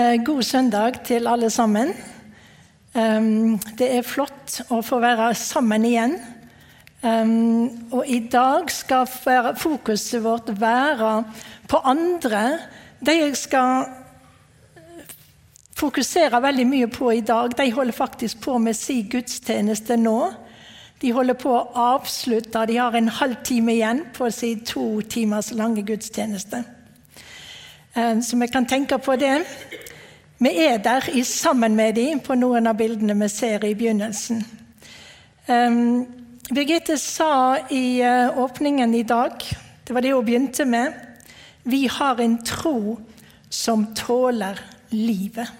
Eh, God søndag til alle sammen. Det er flott å få være sammen igjen. Og i dag skal fokuset vårt være på andre. De jeg skal fokusere veldig mye på i dag, de holder faktisk på med sin gudstjeneste nå. De holder på å avslutte, de har en halvtime igjen på sin to timers lange gudstjeneste. Så vi kan tenke på det. Vi er der i sammen med dem på noen av bildene vi ser i begynnelsen. Um, Birgitte sa i uh, åpningen i dag, det var det hun begynte med, vi har en tro som tåler livet.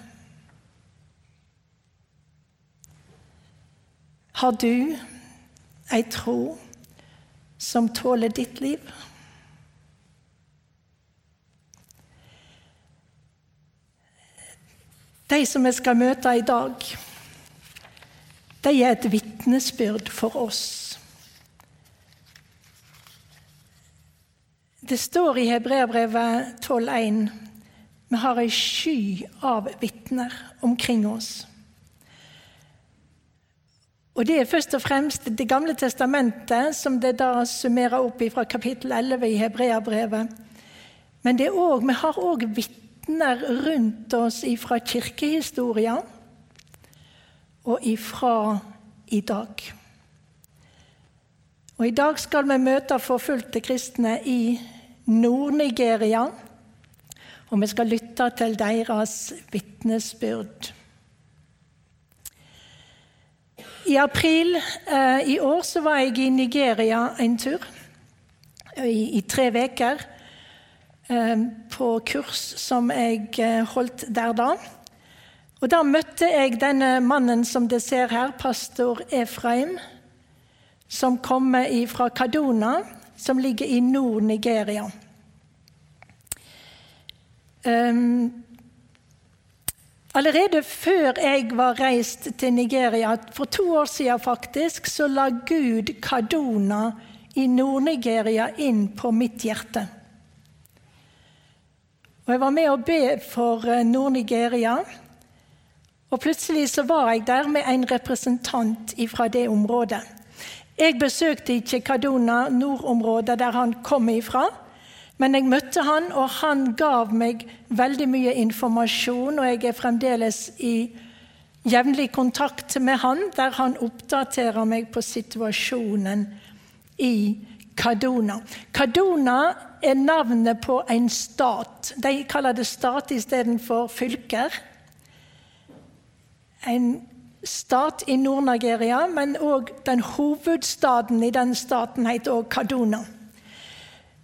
Har du ei tro som tåler ditt liv? De som vi skal møte i dag, de er et vitnesbyrd for oss. Det står i Hebreabrevet 12,1 vi har ei sky av vitner omkring oss. Og Det er først og fremst Det gamle testamentet, som det da summerer opp fra kapittel 11 i Hebreabrevet. Men det er også, vi har òg vitner rundt oss ifra kirkehistoria og ifra i dag. Og I dag skal vi møte forfulgte kristne i Nord-Nigeria. Og vi skal lytte til deres vitnesbyrd. I april eh, i år var jeg i Nigeria en tur, i, i tre uker på kurs som jeg eh, holdt der da. Og Da møtte jeg denne mannen som dere ser her, pastor Efraim, som kommer fra Kaduna, som ligger i Nord-Nigeria. Um, allerede før jeg var reist til Nigeria, for to år siden faktisk, så la Gud Kadona i Nord-Nigeria inn på mitt hjerte. Og Jeg var med å be for Nord-Nigeria. Og plutselig så var jeg der med en representant fra det området. Jeg besøkte ikke Kaduna, nordområdet der han kom ifra. Men jeg møtte han, og han gav meg veldig mye informasjon. Og jeg er fremdeles i jevnlig kontakt med han, der han oppdaterer meg på situasjonen i Kaduna. Kaduna er navnet på en stat. De kaller det stat istedenfor fylker. En stat i Nord-Nigeria, men òg den hovedstaden i den staten heter òg Kaduna.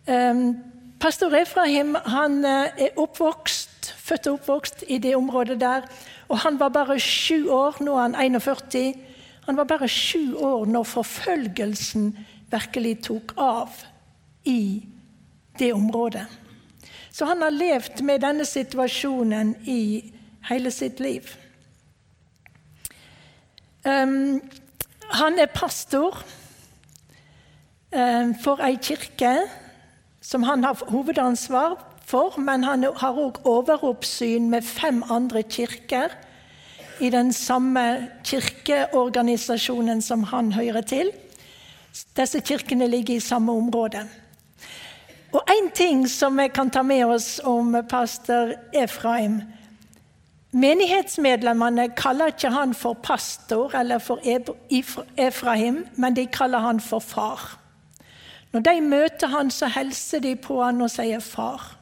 Um, Pastor Efraim han er oppvokst, født og oppvokst i det området der. Og han var bare sju år, nå er han 41. Han var bare sju år når forfølgelsen virkelig tok av i det området. Så han har levd med denne situasjonen i hele sitt liv. Um, han er pastor um, for ei kirke som han har hovedansvar for, men han har òg overoppsyn med fem andre kirker i den samme kirkeorganisasjonen som han hører til. Disse kirkene ligger i samme område. Og én ting som vi kan ta med oss om pastor Efraim Menighetsmedlemmene kaller ikke han for pastor eller for Efraim, men de kaller han for far. Når de møter han, så hilser de på han og sier 'far'.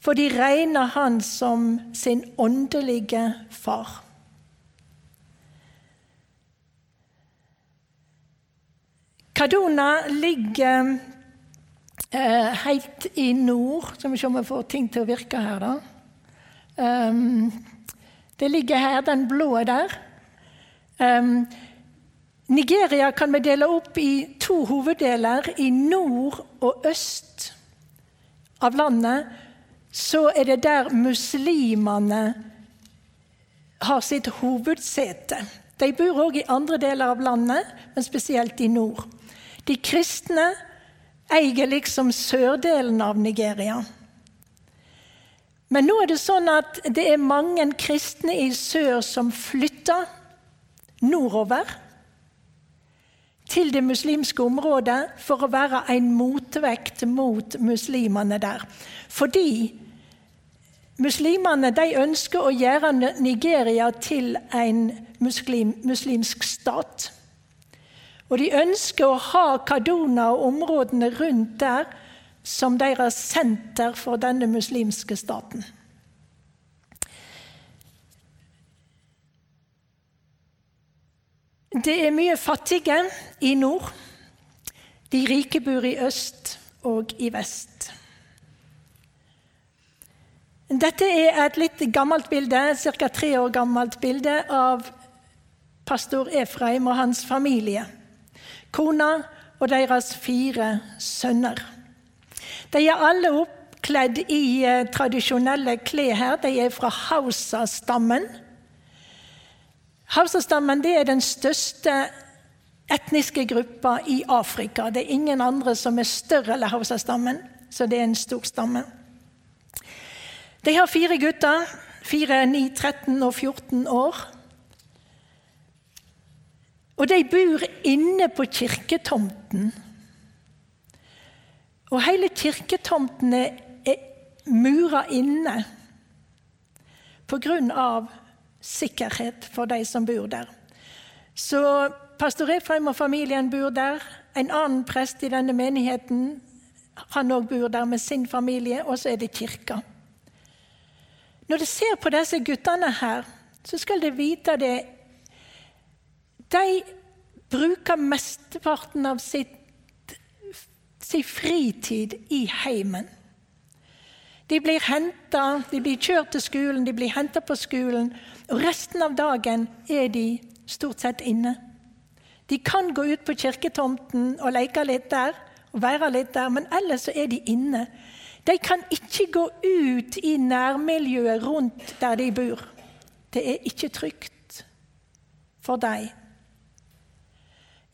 For de regner han som sin åndelige far. Kadona ligger eh, helt i nord. Skal vi se om vi får ting til å virke her, da. Um, det ligger her, den blå der. Um, Nigeria kan vi dele opp i to hoveddeler. I nord og øst av landet så er det der muslimene har sitt hovedsete. De bor òg i andre deler av landet, men spesielt i nord. De kristne eier liksom sørdelen av Nigeria. Men nå er det sånn at det er mange kristne i sør som flytter nordover til det muslimske området for å være en motvekt mot muslimene der. Fordi muslimene de ønsker å gjøre Nigeria til en muslim, muslimsk stat. Og de ønsker å ha Kaduna og områdene rundt der som deres senter for denne muslimske staten. Det er mye fattige i nord. De rike bor i øst og i vest. Dette er et litt gammelt bilde, ca. tre år gammelt bilde av pastor Efraim og hans familie. Kona og deres fire sønner. De er alle oppkledd i eh, tradisjonelle klær her. De er fra Hausa-stammen. Hausa-stammen er den største etniske gruppa i Afrika. Det er ingen andre som er større enn Hausa-stammen, så det er en stor stamme. De har fire gutter. Fire, 9, 13 og 14 år. Og de bor inne på kirketomten. Og hele kirketomten er mura inne av sikkerhet for de som bor der. Så pastor Efraim og familien bor der. En annen prest i denne menigheten han òg bor der med sin familie, og så er det kirka. Når du ser på disse guttene her, så skal du vite det De bruker mesteparten av sitt sin fritid i heimen. De blir henta, de blir kjørt til skolen, de blir henta på skolen. Og resten av dagen er de stort sett inne. De kan gå ut på kirketomten og leke litt der, og være litt der, men ellers så er de inne. De kan ikke gå ut i nærmiljøet rundt der de bor. Det er ikke trygt for dem.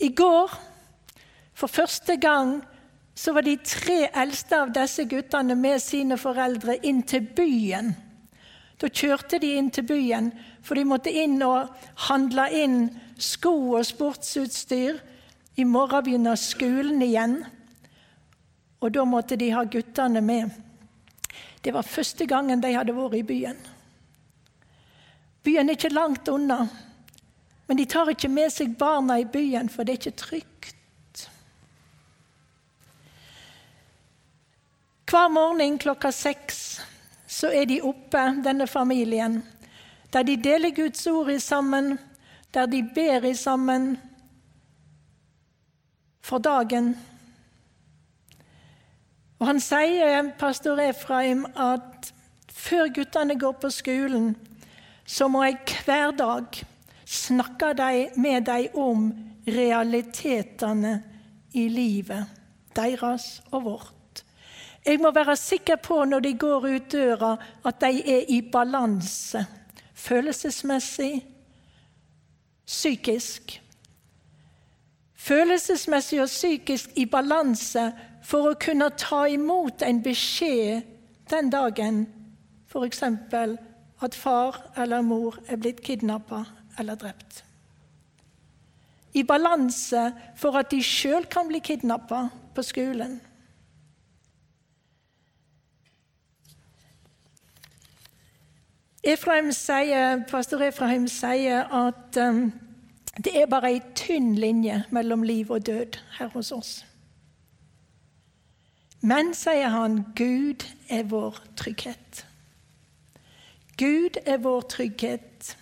I går, for første gang, så var de tre eldste av disse guttene med sine foreldre inn til byen. Da kjørte de inn til byen, for de måtte inn og handle inn sko og sportsutstyr. I morgen begynner skolen igjen, og da måtte de ha guttene med. Det var første gangen de hadde vært i byen. Byen er ikke langt unna, men de tar ikke med seg barna i byen, for det er ikke trygt. Hver morgen klokka seks så er de oppe, denne familien, der de deler Guds ord i sammen, der de ber i sammen for dagen. Og Han sier, pastor Efraim, at før guttene går på skolen, så må jeg hver dag snakke med dem om realitetene i livet deres og vårt. Jeg må være sikker på når de går ut døra, at de er i balanse. Følelsesmessig, psykisk. Følelsesmessig og psykisk i balanse for å kunne ta imot en beskjed den dagen f.eks. at far eller mor er blitt kidnappa eller drept. I balanse for at de sjøl kan bli kidnappa på skolen. Efraim sier, pastor Efraim sier at um, det er bare ei tynn linje mellom liv og død her hos oss. Men, sier han, Gud er vår trygghet. Gud er vår trygghet.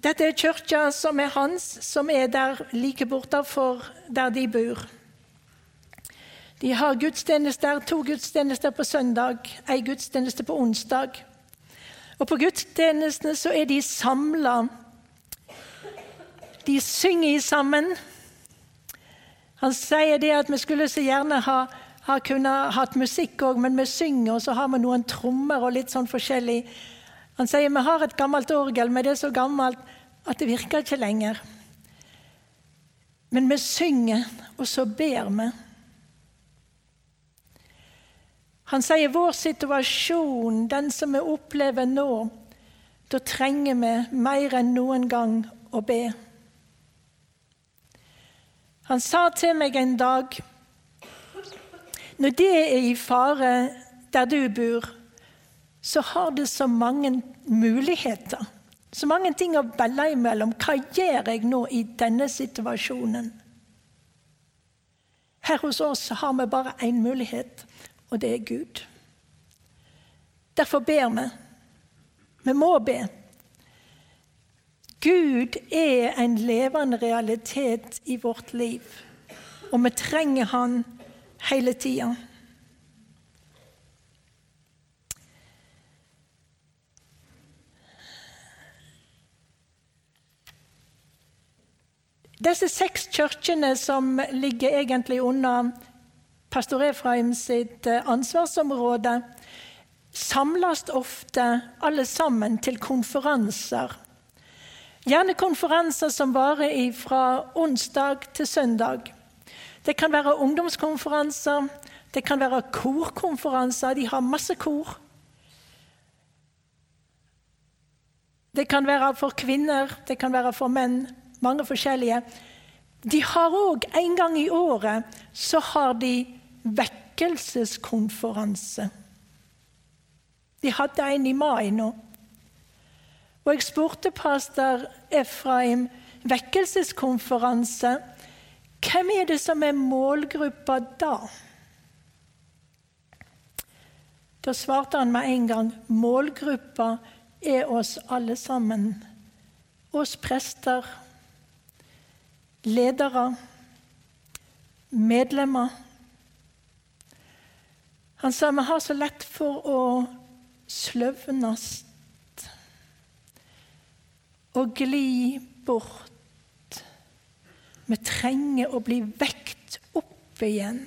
Dette er kirka som er hans, som er der like bortafor der de bor. De har gudstjenester, to gudstjenester på søndag, ei gudstjeneste på onsdag. Og på gudstjenestene så er de samla. De synger sammen. Han sier det at vi skulle så gjerne ha, ha kunnet hatt musikk òg, men vi synger, og så har vi noen trommer og litt sånn forskjellig. Han sier vi har et gammelt orgel, men det er så gammelt at det virker ikke lenger. Men vi synger, og så ber vi. Han sier vår situasjon, den som vi opplever nå, da trenger vi mer enn noen gang å be. Han sa til meg en dag når det er i fare der du bor, så har det så mange muligheter. Så mange ting å velge imellom. Hva gjør jeg nå i denne situasjonen? Her hos oss har vi bare én mulighet, og det er Gud. Derfor ber vi. Vi må be. Gud er en levende realitet i vårt liv, og vi trenger Han hele tida. Disse seks kirkene som ligger egentlig under pastor Efraim sitt eh, ansvarsområde, samles ofte alle sammen til konferanser. Gjerne konferanser som varer fra onsdag til søndag. Det kan være ungdomskonferanser, det kan være korkonferanser. De har masse kor. Det kan være for kvinner, det kan være for menn. Mange forskjellige. De har òg en gang i året så har de vekkelseskonferanse. De hadde en i mai nå. Og jeg spurte pastor Efraim vekkelseskonferanse. Hvem er det som er målgruppa da? Da svarte han med en gang målgruppa er oss alle sammen. Oss prester, ledere, medlemmer. Han sa vi har så lett for å sløvnes og gli bort. Vi trenger å bli vekt opp igjen.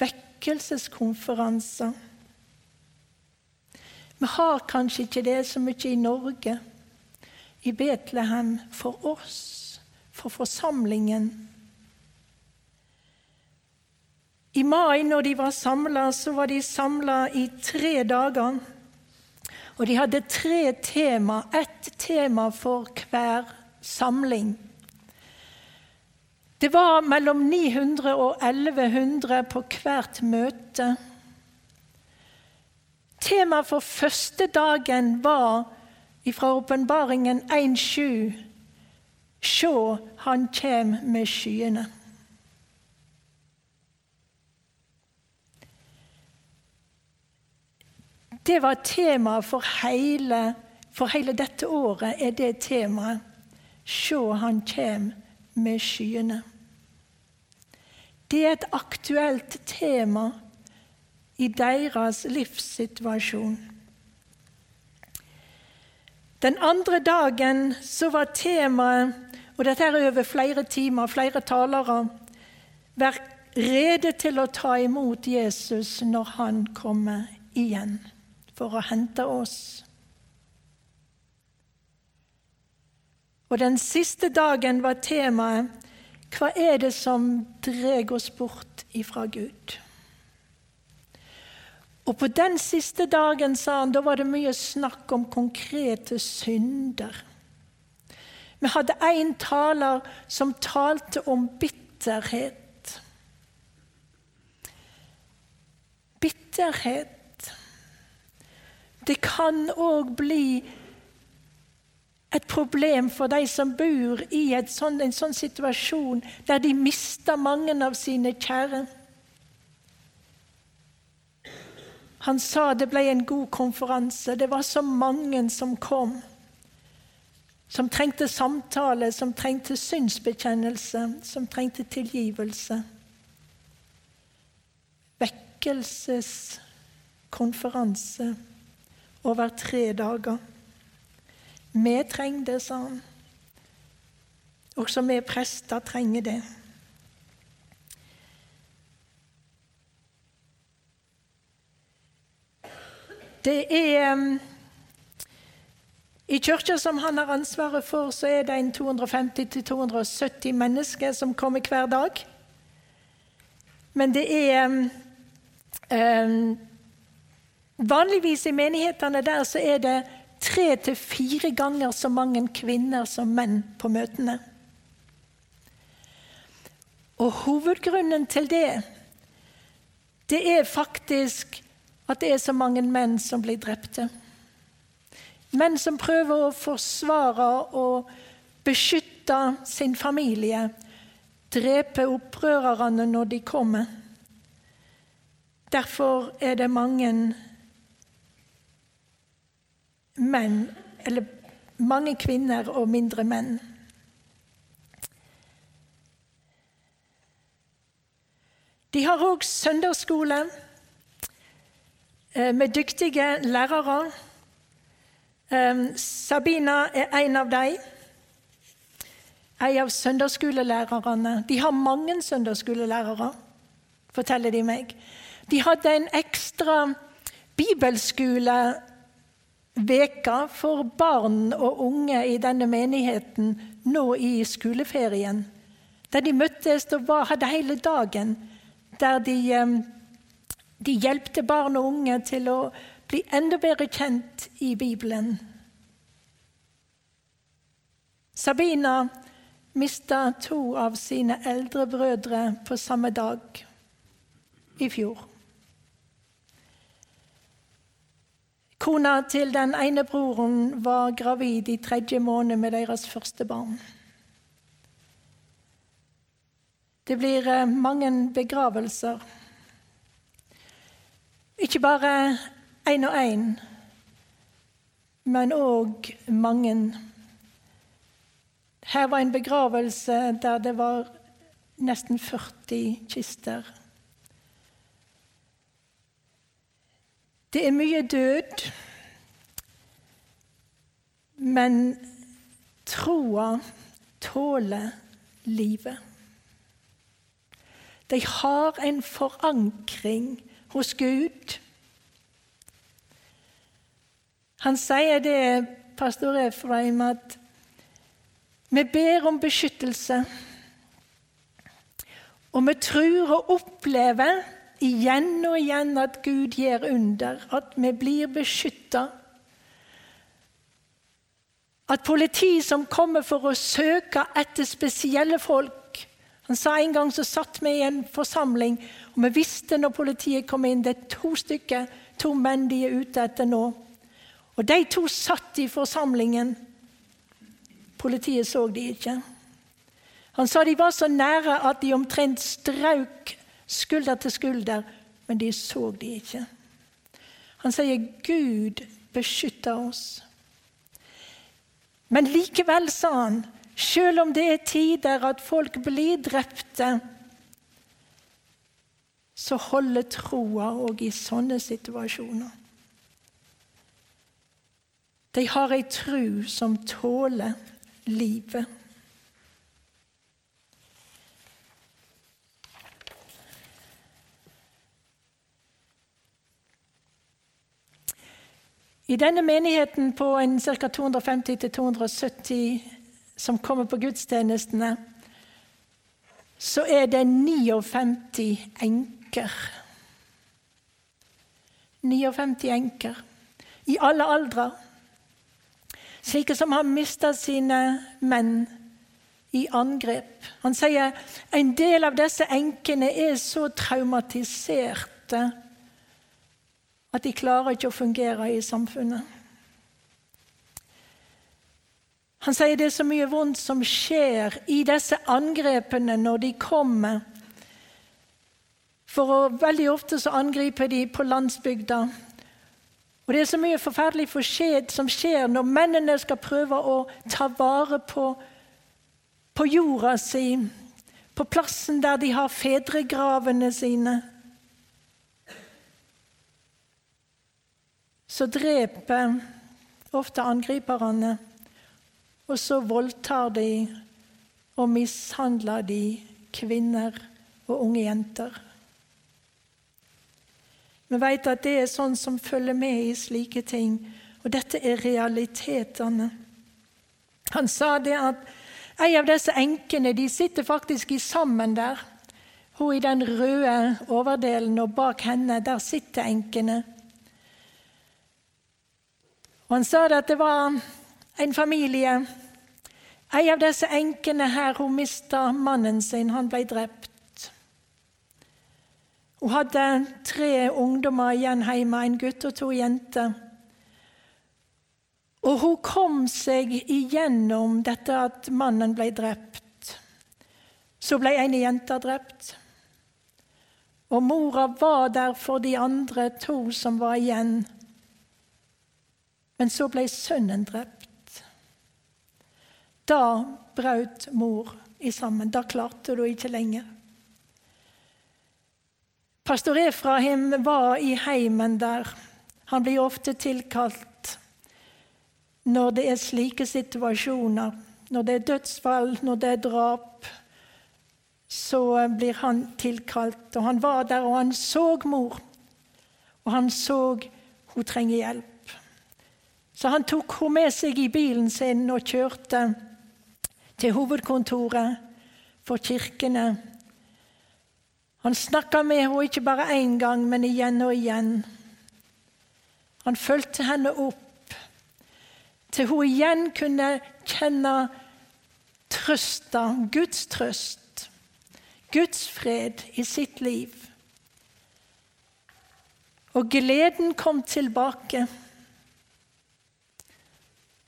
Vekkelseskonferanser. Vi har kanskje ikke det så mye i Norge, i Betlehem, for oss, for forsamlingen. I mai, når de var samla, så var de samla i tre dager. Og de hadde tre tema, ett tema for hver samling. Det var mellom 900 og 1100 på hvert møte. Temaet for første dagen var fra åpenbaringen 1.7.: Sjå, han kjem med skyene. Det var temaet for hele, for hele dette året. er det temaet. Se, han kjem med skyene. Det er et aktuelt tema i deres livssituasjon. Den andre dagen så var temaet, og dette er over flere timer, flere talere, vær rede til å ta imot Jesus når han kommer igjen for å hente oss. Og den siste dagen var temaet hva er det som drar oss bort ifra Gud? Og på den siste dagen, sa han, da var det mye snakk om konkrete synder. Vi hadde en taler som talte om bitterhet. Bitterhet det kan òg bli et problem for de som bor i sånt, en sånn situasjon der de mister mange av sine kjære. Han sa det ble en god konferanse. Det var så mange som kom. som trengte samtale, som trengte synsbekjennelse, som trengte tilgivelse. Vekkelseskonferanse over tre dager. Vi trengte, sa han. Også vi prester trenger det. Det er I kirka som han har ansvaret for, så er det en 250-270 mennesker som kommer hver dag. Men det er Vanligvis i menighetene der så er det tre til fire ganger så mange kvinner som menn på møtene. Og hovedgrunnen til det, det er faktisk at det er så mange menn som blir drepte. Menn som prøver å forsvare og beskytte sin familie, drepe opprørerne når de kommer. Derfor er det mange menn, eller mange kvinner og mindre menn. De har òg søndagsskole med dyktige lærere. Eh, Sabina er en av dem. En av søndagsskolelærerne. De har mange søndagsskolelærere, forteller de meg. De hadde en ekstra bibelskole veka for barn og unge i denne menigheten nå i skoleferien. Der de møttes og hadde hele dagen der de, eh, de hjelpte barn og unge til å bli enda bedre kjent i Bibelen. Sabina mista to av sine eldre brødre på samme dag i fjor. Kona til den ene broren var gravid i tredje måned med deres første barn. Det blir eh, mange begravelser. Ikke bare én og én, men òg mange. Her var en begravelse der det var nesten 40 kister. Det er mye død, men troa tåler livet. De har en forankring hos Gud. Han sier det, pastor Efraim, at vi ber om beskyttelse. Og vi tror og opplever igjen og igjen at Gud gjør under, at vi blir beskytta. At politi som kommer for å søke etter spesielle folk, han sa En gang så satt vi i en forsamling, og vi visste når politiet kom inn det er to stykker, to menn de er ute etter nå. Og De to satt i forsamlingen. Politiet så de ikke. Han sa de var så nære at de omtrent strauk skulder til skulder, men de så de ikke. Han sier Gud beskytter oss. Men likevel, sa han, selv om det er tider at folk blir drepte, så holder troa òg i sånne situasjoner. De har ei tru som tåler livet. I denne menigheten på ca. 250-270 som kommer på gudstjenestene, så er det 59 enker. 59 enker i alle aldre. Slike som har mista sine menn i angrep. Han sier en del av disse enkene er så traumatiserte at de klarer ikke å fungere i samfunnet. Han sier det er så mye vondt som skjer i disse angrepene når de kommer. For Veldig ofte så angriper de på landsbygda. Og Det er så mye forferdelig som skjer når mennene skal prøve å ta vare på, på jorda si, på plassen der de har fedregravene sine. Så dreper ofte angriperne, og så voldtar de og mishandler de kvinner og unge jenter. Vi vet at det er sånn som følger med i slike ting. Og dette er realitetene. Han sa det at en av disse enkene de sitter faktisk sammen der. Hun i den røde overdelen, og bak henne der sitter enkene. Og Han sa det at det var en familie. En av disse enkene her, hun mista mannen sin. Han ble drept. Hun hadde tre ungdommer igjen hjemme, en gutt og to jenter. Og hun kom seg igjennom dette at mannen ble drept. Så ble en jente drept. Og mora var der for de andre to som var igjen. Men så ble sønnen drept. Da brøt mor i sammen. Da klarte hun ikke lenger. Pastor Efraim var i heimen der. Han blir ofte tilkalt når det er slike situasjoner. Når det er dødsfall, når det er drap, så blir han tilkalt. Og han var der, og han så mor. Og han så hun trenger hjelp. Så han tok henne med seg i bilen sin og kjørte til hovedkontoret for kirkene han snakka med henne ikke bare én gang, men igjen og igjen. Han fulgte henne opp til hun igjen kunne kjenne trøsta, Guds trøst, Guds fred i sitt liv. Og gleden kom tilbake.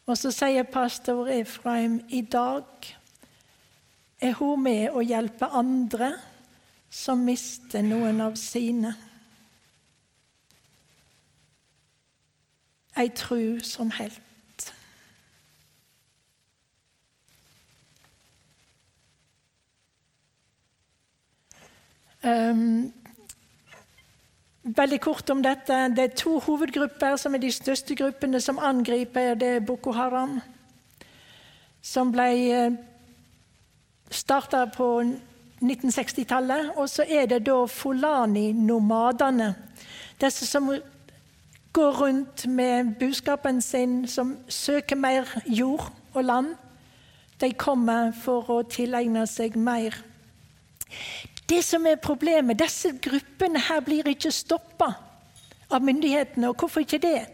Og så sier pastor Efraim i dag er hun med å hjelpe andre som mister noen av sine. Ei tru som helt. Um, veldig kort om dette. Det er to hovedgrupper som er de største gruppene som angriper. Det er Boko Haram, som ble eh, starta på 1960-tallet. Og så er det da Folani-nomadene. Disse som går rundt med budskapen sin, som søker mer jord og land. De kommer for å tilegne seg mer. Det som er problemet, Disse gruppene her blir ikke stoppa av myndighetene. Og hvorfor ikke det?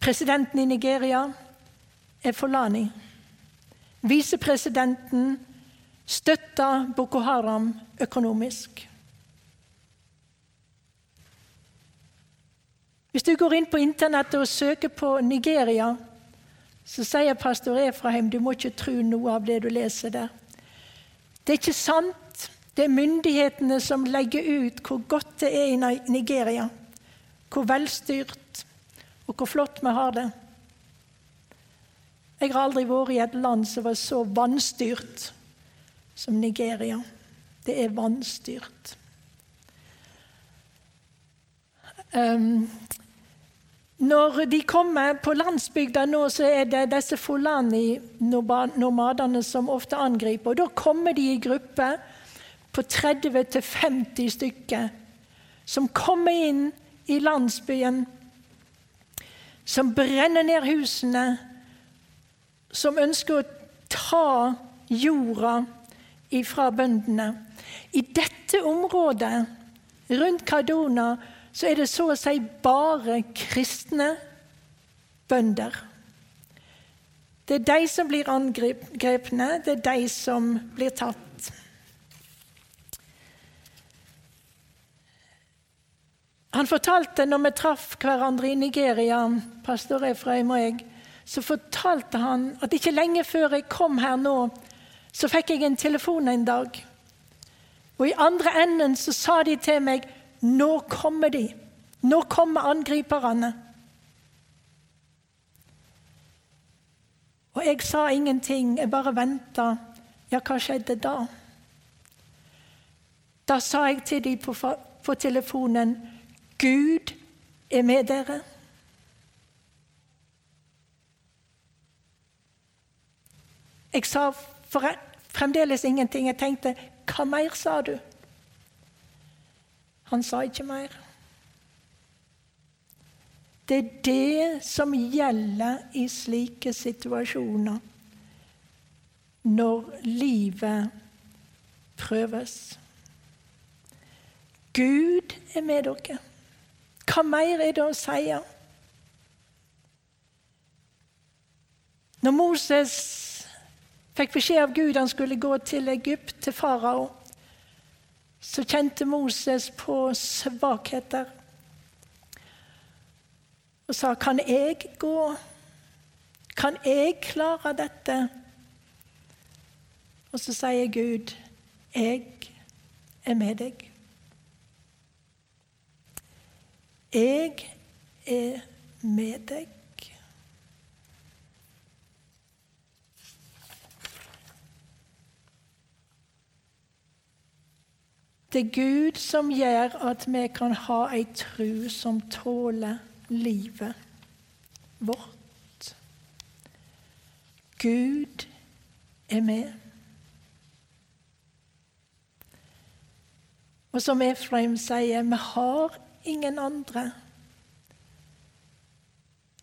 Presidenten i Nigeria er Folani. Visepresidenten støtter Boko Haram økonomisk. Hvis du går inn på internettet og søker på Nigeria, så sier pastor Efraheim du må ikke tro noe av det du leser der. Det er ikke sant. Det er myndighetene som legger ut hvor godt det er i Nigeria. Hvor velstyrt og hvor flott vi har det. Jeg har aldri vært i et land som var så vanstyrt som Nigeria. Det er vanstyrt. Um, når de kommer på landsbygda nå, så er det disse fulani-nomadene som ofte angriper. og Da kommer de i grupper på 30-50 stykker som kommer inn i landsbyen, som brenner ned husene, som ønsker å ta jorda fra bøndene. I dette området rundt Kadona så er det så å si bare kristne bønder. Det er de som blir angrepne, det er de som blir tatt. Han fortalte når vi traff hverandre i Nigeria, pastor Efraim og jeg, så fortalte han at ikke lenge før jeg kom her nå, så fikk jeg en telefon en dag. Og i andre enden så sa de til meg nå kommer de. Nå kommer angriperne? Og jeg sa ingenting, jeg bare venta. Ja, hva skjedde da? Da sa jeg til dem på, på telefonen Gud er med dere. Jeg sa fremdeles ingenting. Jeg tenkte hva mer sa du? Han sa ikke mer. Det er det som gjelder i slike situasjoner. Når livet prøves. Gud er med dere. Hva mer er det å si? Når Moses fikk beskjed av Gud han skulle gå til Egypt, til farao, så kjente Moses på svakheter og sa, 'Kan jeg gå? Kan jeg klare dette?' Og så sier Gud, 'Jeg er med deg'. Jeg er med deg. Det er Gud som gjør at vi kan ha ei tru som tåler livet vårt. Gud er med. Og som Efraim sier, vi har ingen andre.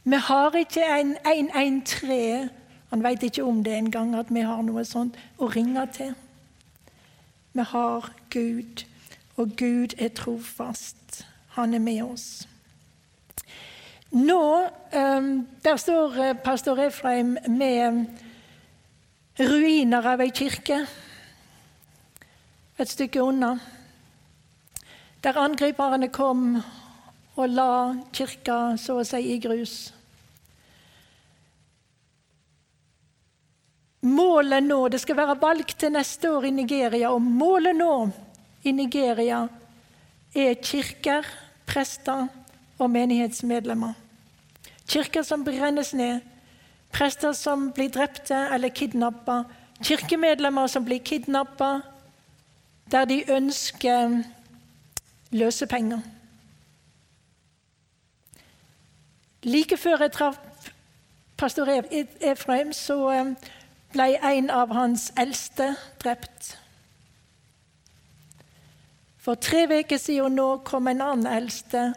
Vi har ikke en 113. Han vet ikke om det engang, at vi har noe sånt å ringe til. Vi har Gud, og Gud er trofast. Han er med oss. Nå ehm, Der står eh, pastor Efraim med ruiner av ei kirke et stykke unna der angriperne kom og la kirka så å si i grus. Målet nå Det skal være valg til neste år i Nigeria, og målet nå i Nigeria er kirker, prester og menighetsmedlemmer. Kirker som brennes ned, prester som blir drepte eller kidnappa, kirkemedlemmer som blir kidnappa, der de ønsker løsepenger. Like før jeg traff pastor Efraim, så eh, ble en av hans eldste drept. For tre uker siden nå kom en annen eldste.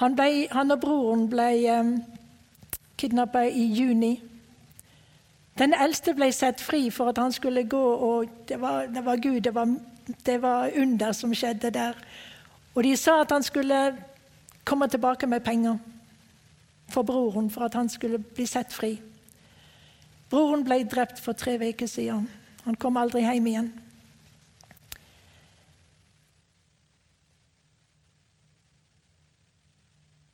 Han, ble, han og broren ble um, eh, kidnappa i juni. Den eldste ble satt fri for at han skulle gå, og det var, det var Gud, det var det var under som skjedde der. Og de sa at han skulle komme tilbake med penger for broren for at han skulle bli sett fri. Broren ble drept for tre uker siden. Han kom aldri hjem igjen.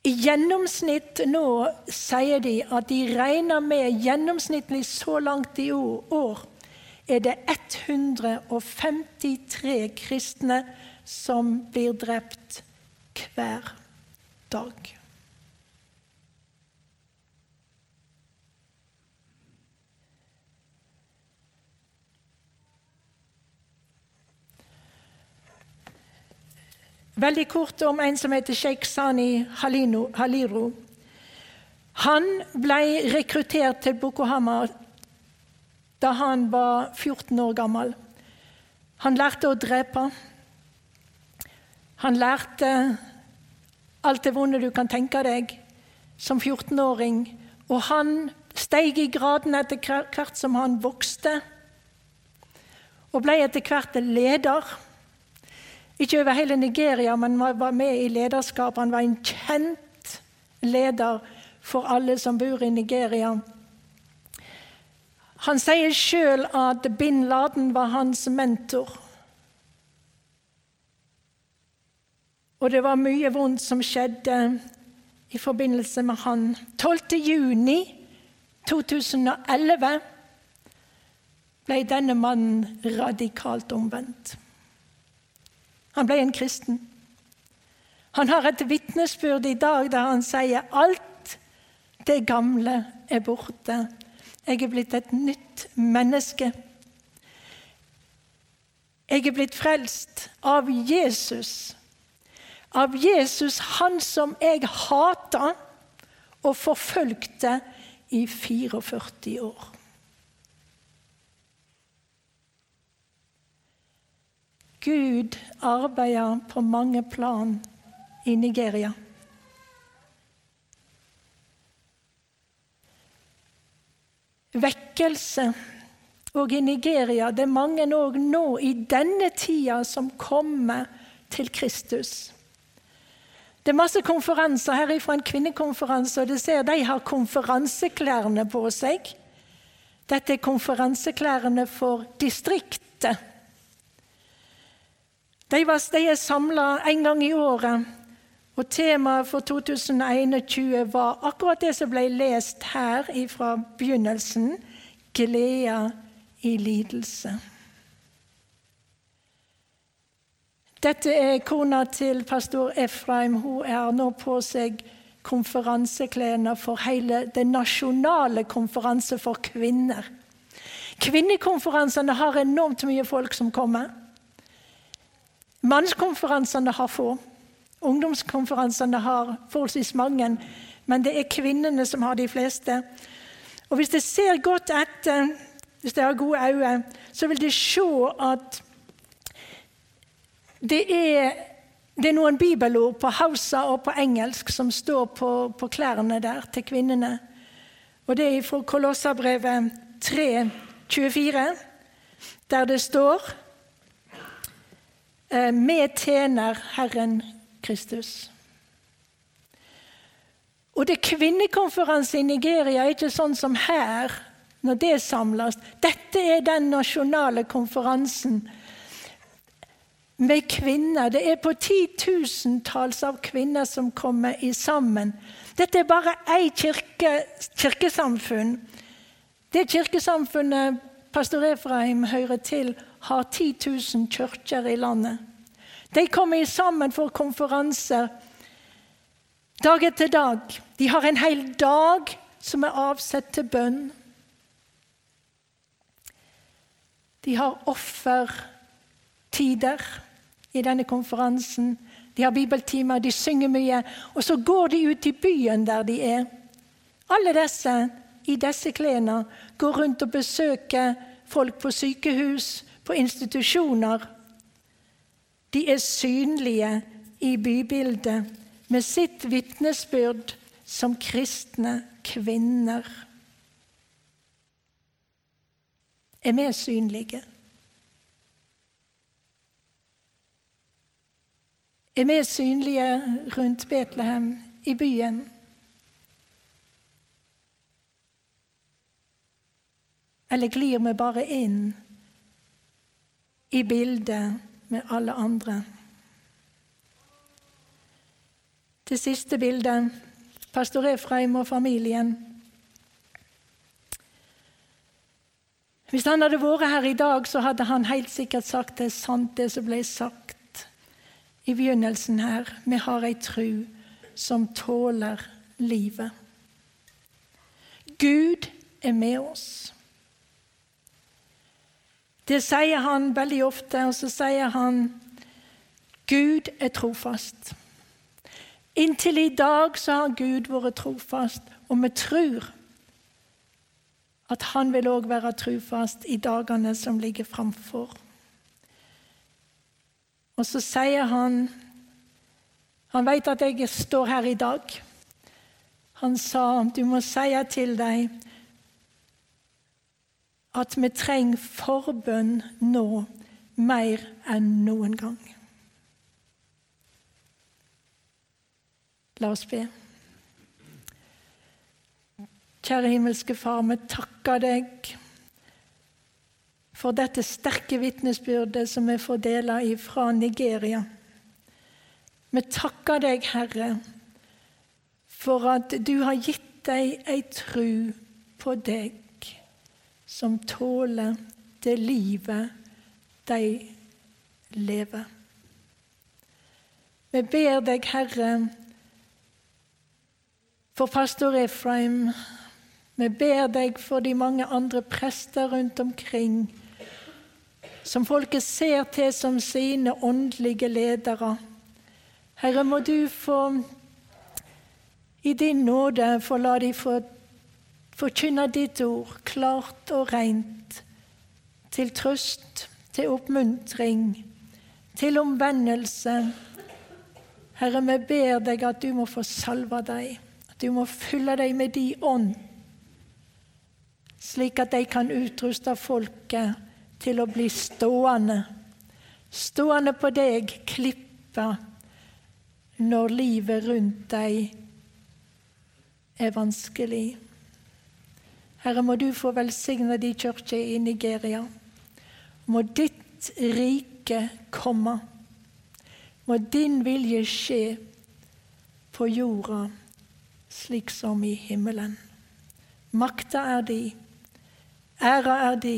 I gjennomsnitt nå sier de at de regner med gjennomsnittlig så langt i år er det 153 kristne som blir drept hver dag. Veldig kort om en som heter Sheikh Sani Haliru. Han ble rekruttert til Boko Haram da han var 14 år gammel. Han lærte å drepe. Han lærte alt det vonde du kan tenke deg som 14-åring. Og han steg i graden etter hvert som han vokste, og ble etter hvert leder. Ikke over hele Nigeria, men var med i lederskap. Han var en kjent leder for alle som bor i Nigeria. Han sier sjøl at bin Laden var hans mentor. Og det var mye vondt som skjedde i forbindelse med han. 12. juni 2011 ble denne mannen radikalt omvendt. Han ble en kristen. Han har et vitnesbyrd i dag der han sier alt det gamle er borte. Jeg er blitt et nytt menneske. Jeg er blitt frelst av Jesus. Av Jesus, han som jeg hata og forfølgte i 44 år. Gud arbeider på mange plan i Nigeria. Vekkelse og i Nigeria Det er mange òg nå i denne tida som kommer til Kristus. Det er masse konferanser her fra en kvinnekonferanse, og du ser de har konferanseklærne på seg. Dette er konferanseklærne for distriktet. De, var, de er samla en gang i året, og temaet for 2021 var akkurat det som ble lest her fra begynnelsen glede i lidelse. Dette er kona til pastor Efraim. Hun er nå på seg konferanseklærne for hele den nasjonale konferanse for kvinner. Kvinnekonferansene har enormt mye folk som kommer. Mannskonferansene har få. Ungdomskonferansene har forholdsvis mange, men det er kvinnene som har de fleste. Og Hvis dere ser godt etter, hvis dere har gode øyne, så vil dere se at det er, det er noen bibelord på hausa og på engelsk som står på, på klærne der til kvinnene. Og Det er fra Kolossabrevet 3, 24, der det står vi eh, tjener Herren Kristus. Og det er kvinnekonferanse i Nigeria er ikke sånn som her, når det samles. Dette er den nasjonale konferansen med kvinner. Det er på titusentalls av kvinner som kommer i sammen. Dette er bare ett kirke, kirkesamfunn. Det kirkesamfunnet pastor Efraim hører til, har 10 000 kirker i landet. De kommer sammen for konferanser dag etter dag. De har en hel dag som er avsett til bønn. De har offertider i denne konferansen. De har bibeltimer, de synger mye. Og så går de ut i byen der de er. Alle disse i disse klærne går rundt og besøker folk på sykehus, på institusjoner. De er synlige i bybildet med sitt vitnesbyrd som kristne kvinner. Er vi synlige? Er mer synlige rundt Betlehem, i byen? Eller glir vi bare inn i bildet med alle andre. Det siste bildet pastor Efraim og familien. Hvis han hadde vært her i dag, så hadde han helt sikkert sagt det er sant, det som ble sagt i begynnelsen her. Vi har ei tru som tåler livet. Gud er med oss. Det sier han veldig ofte, og så sier han Gud er trofast. Inntil i dag så har Gud vært trofast, og vi tror at han vil òg være trofast i dagene som ligger framfor. Og så sier han Han vet at jeg står her i dag. Han sa du må si til deg at vi trenger forbønn nå mer enn noen gang. La oss be. Kjære himmelske Far, vi takker deg for dette sterke vitnesbyrdet som vi får dele fra Nigeria. Vi takker deg, Herre, for at du har gitt dem ei tru på deg som tåler det livet de lever. Vi ber deg, Herre, for pastor Efraim. Vi ber deg for de mange andre prester rundt omkring, som folket ser til som sine åndelige ledere. Herre, må du få i din nåde få la de få forkynne ditt ord klart og rent, til trøst, til oppmuntring, til omvendelse. Herre, vi ber deg at du må få salve dem, at du må fylle dem med din ånd, slik at de kan utruste folket til å bli stående, stående på deg, klippa, når livet rundt deg er vanskelig. Herre, må du få velsigne din kirke i Nigeria. Må ditt rike komme. Må din vilje skje på jorda slik som i himmelen. Makta er di, æra er di,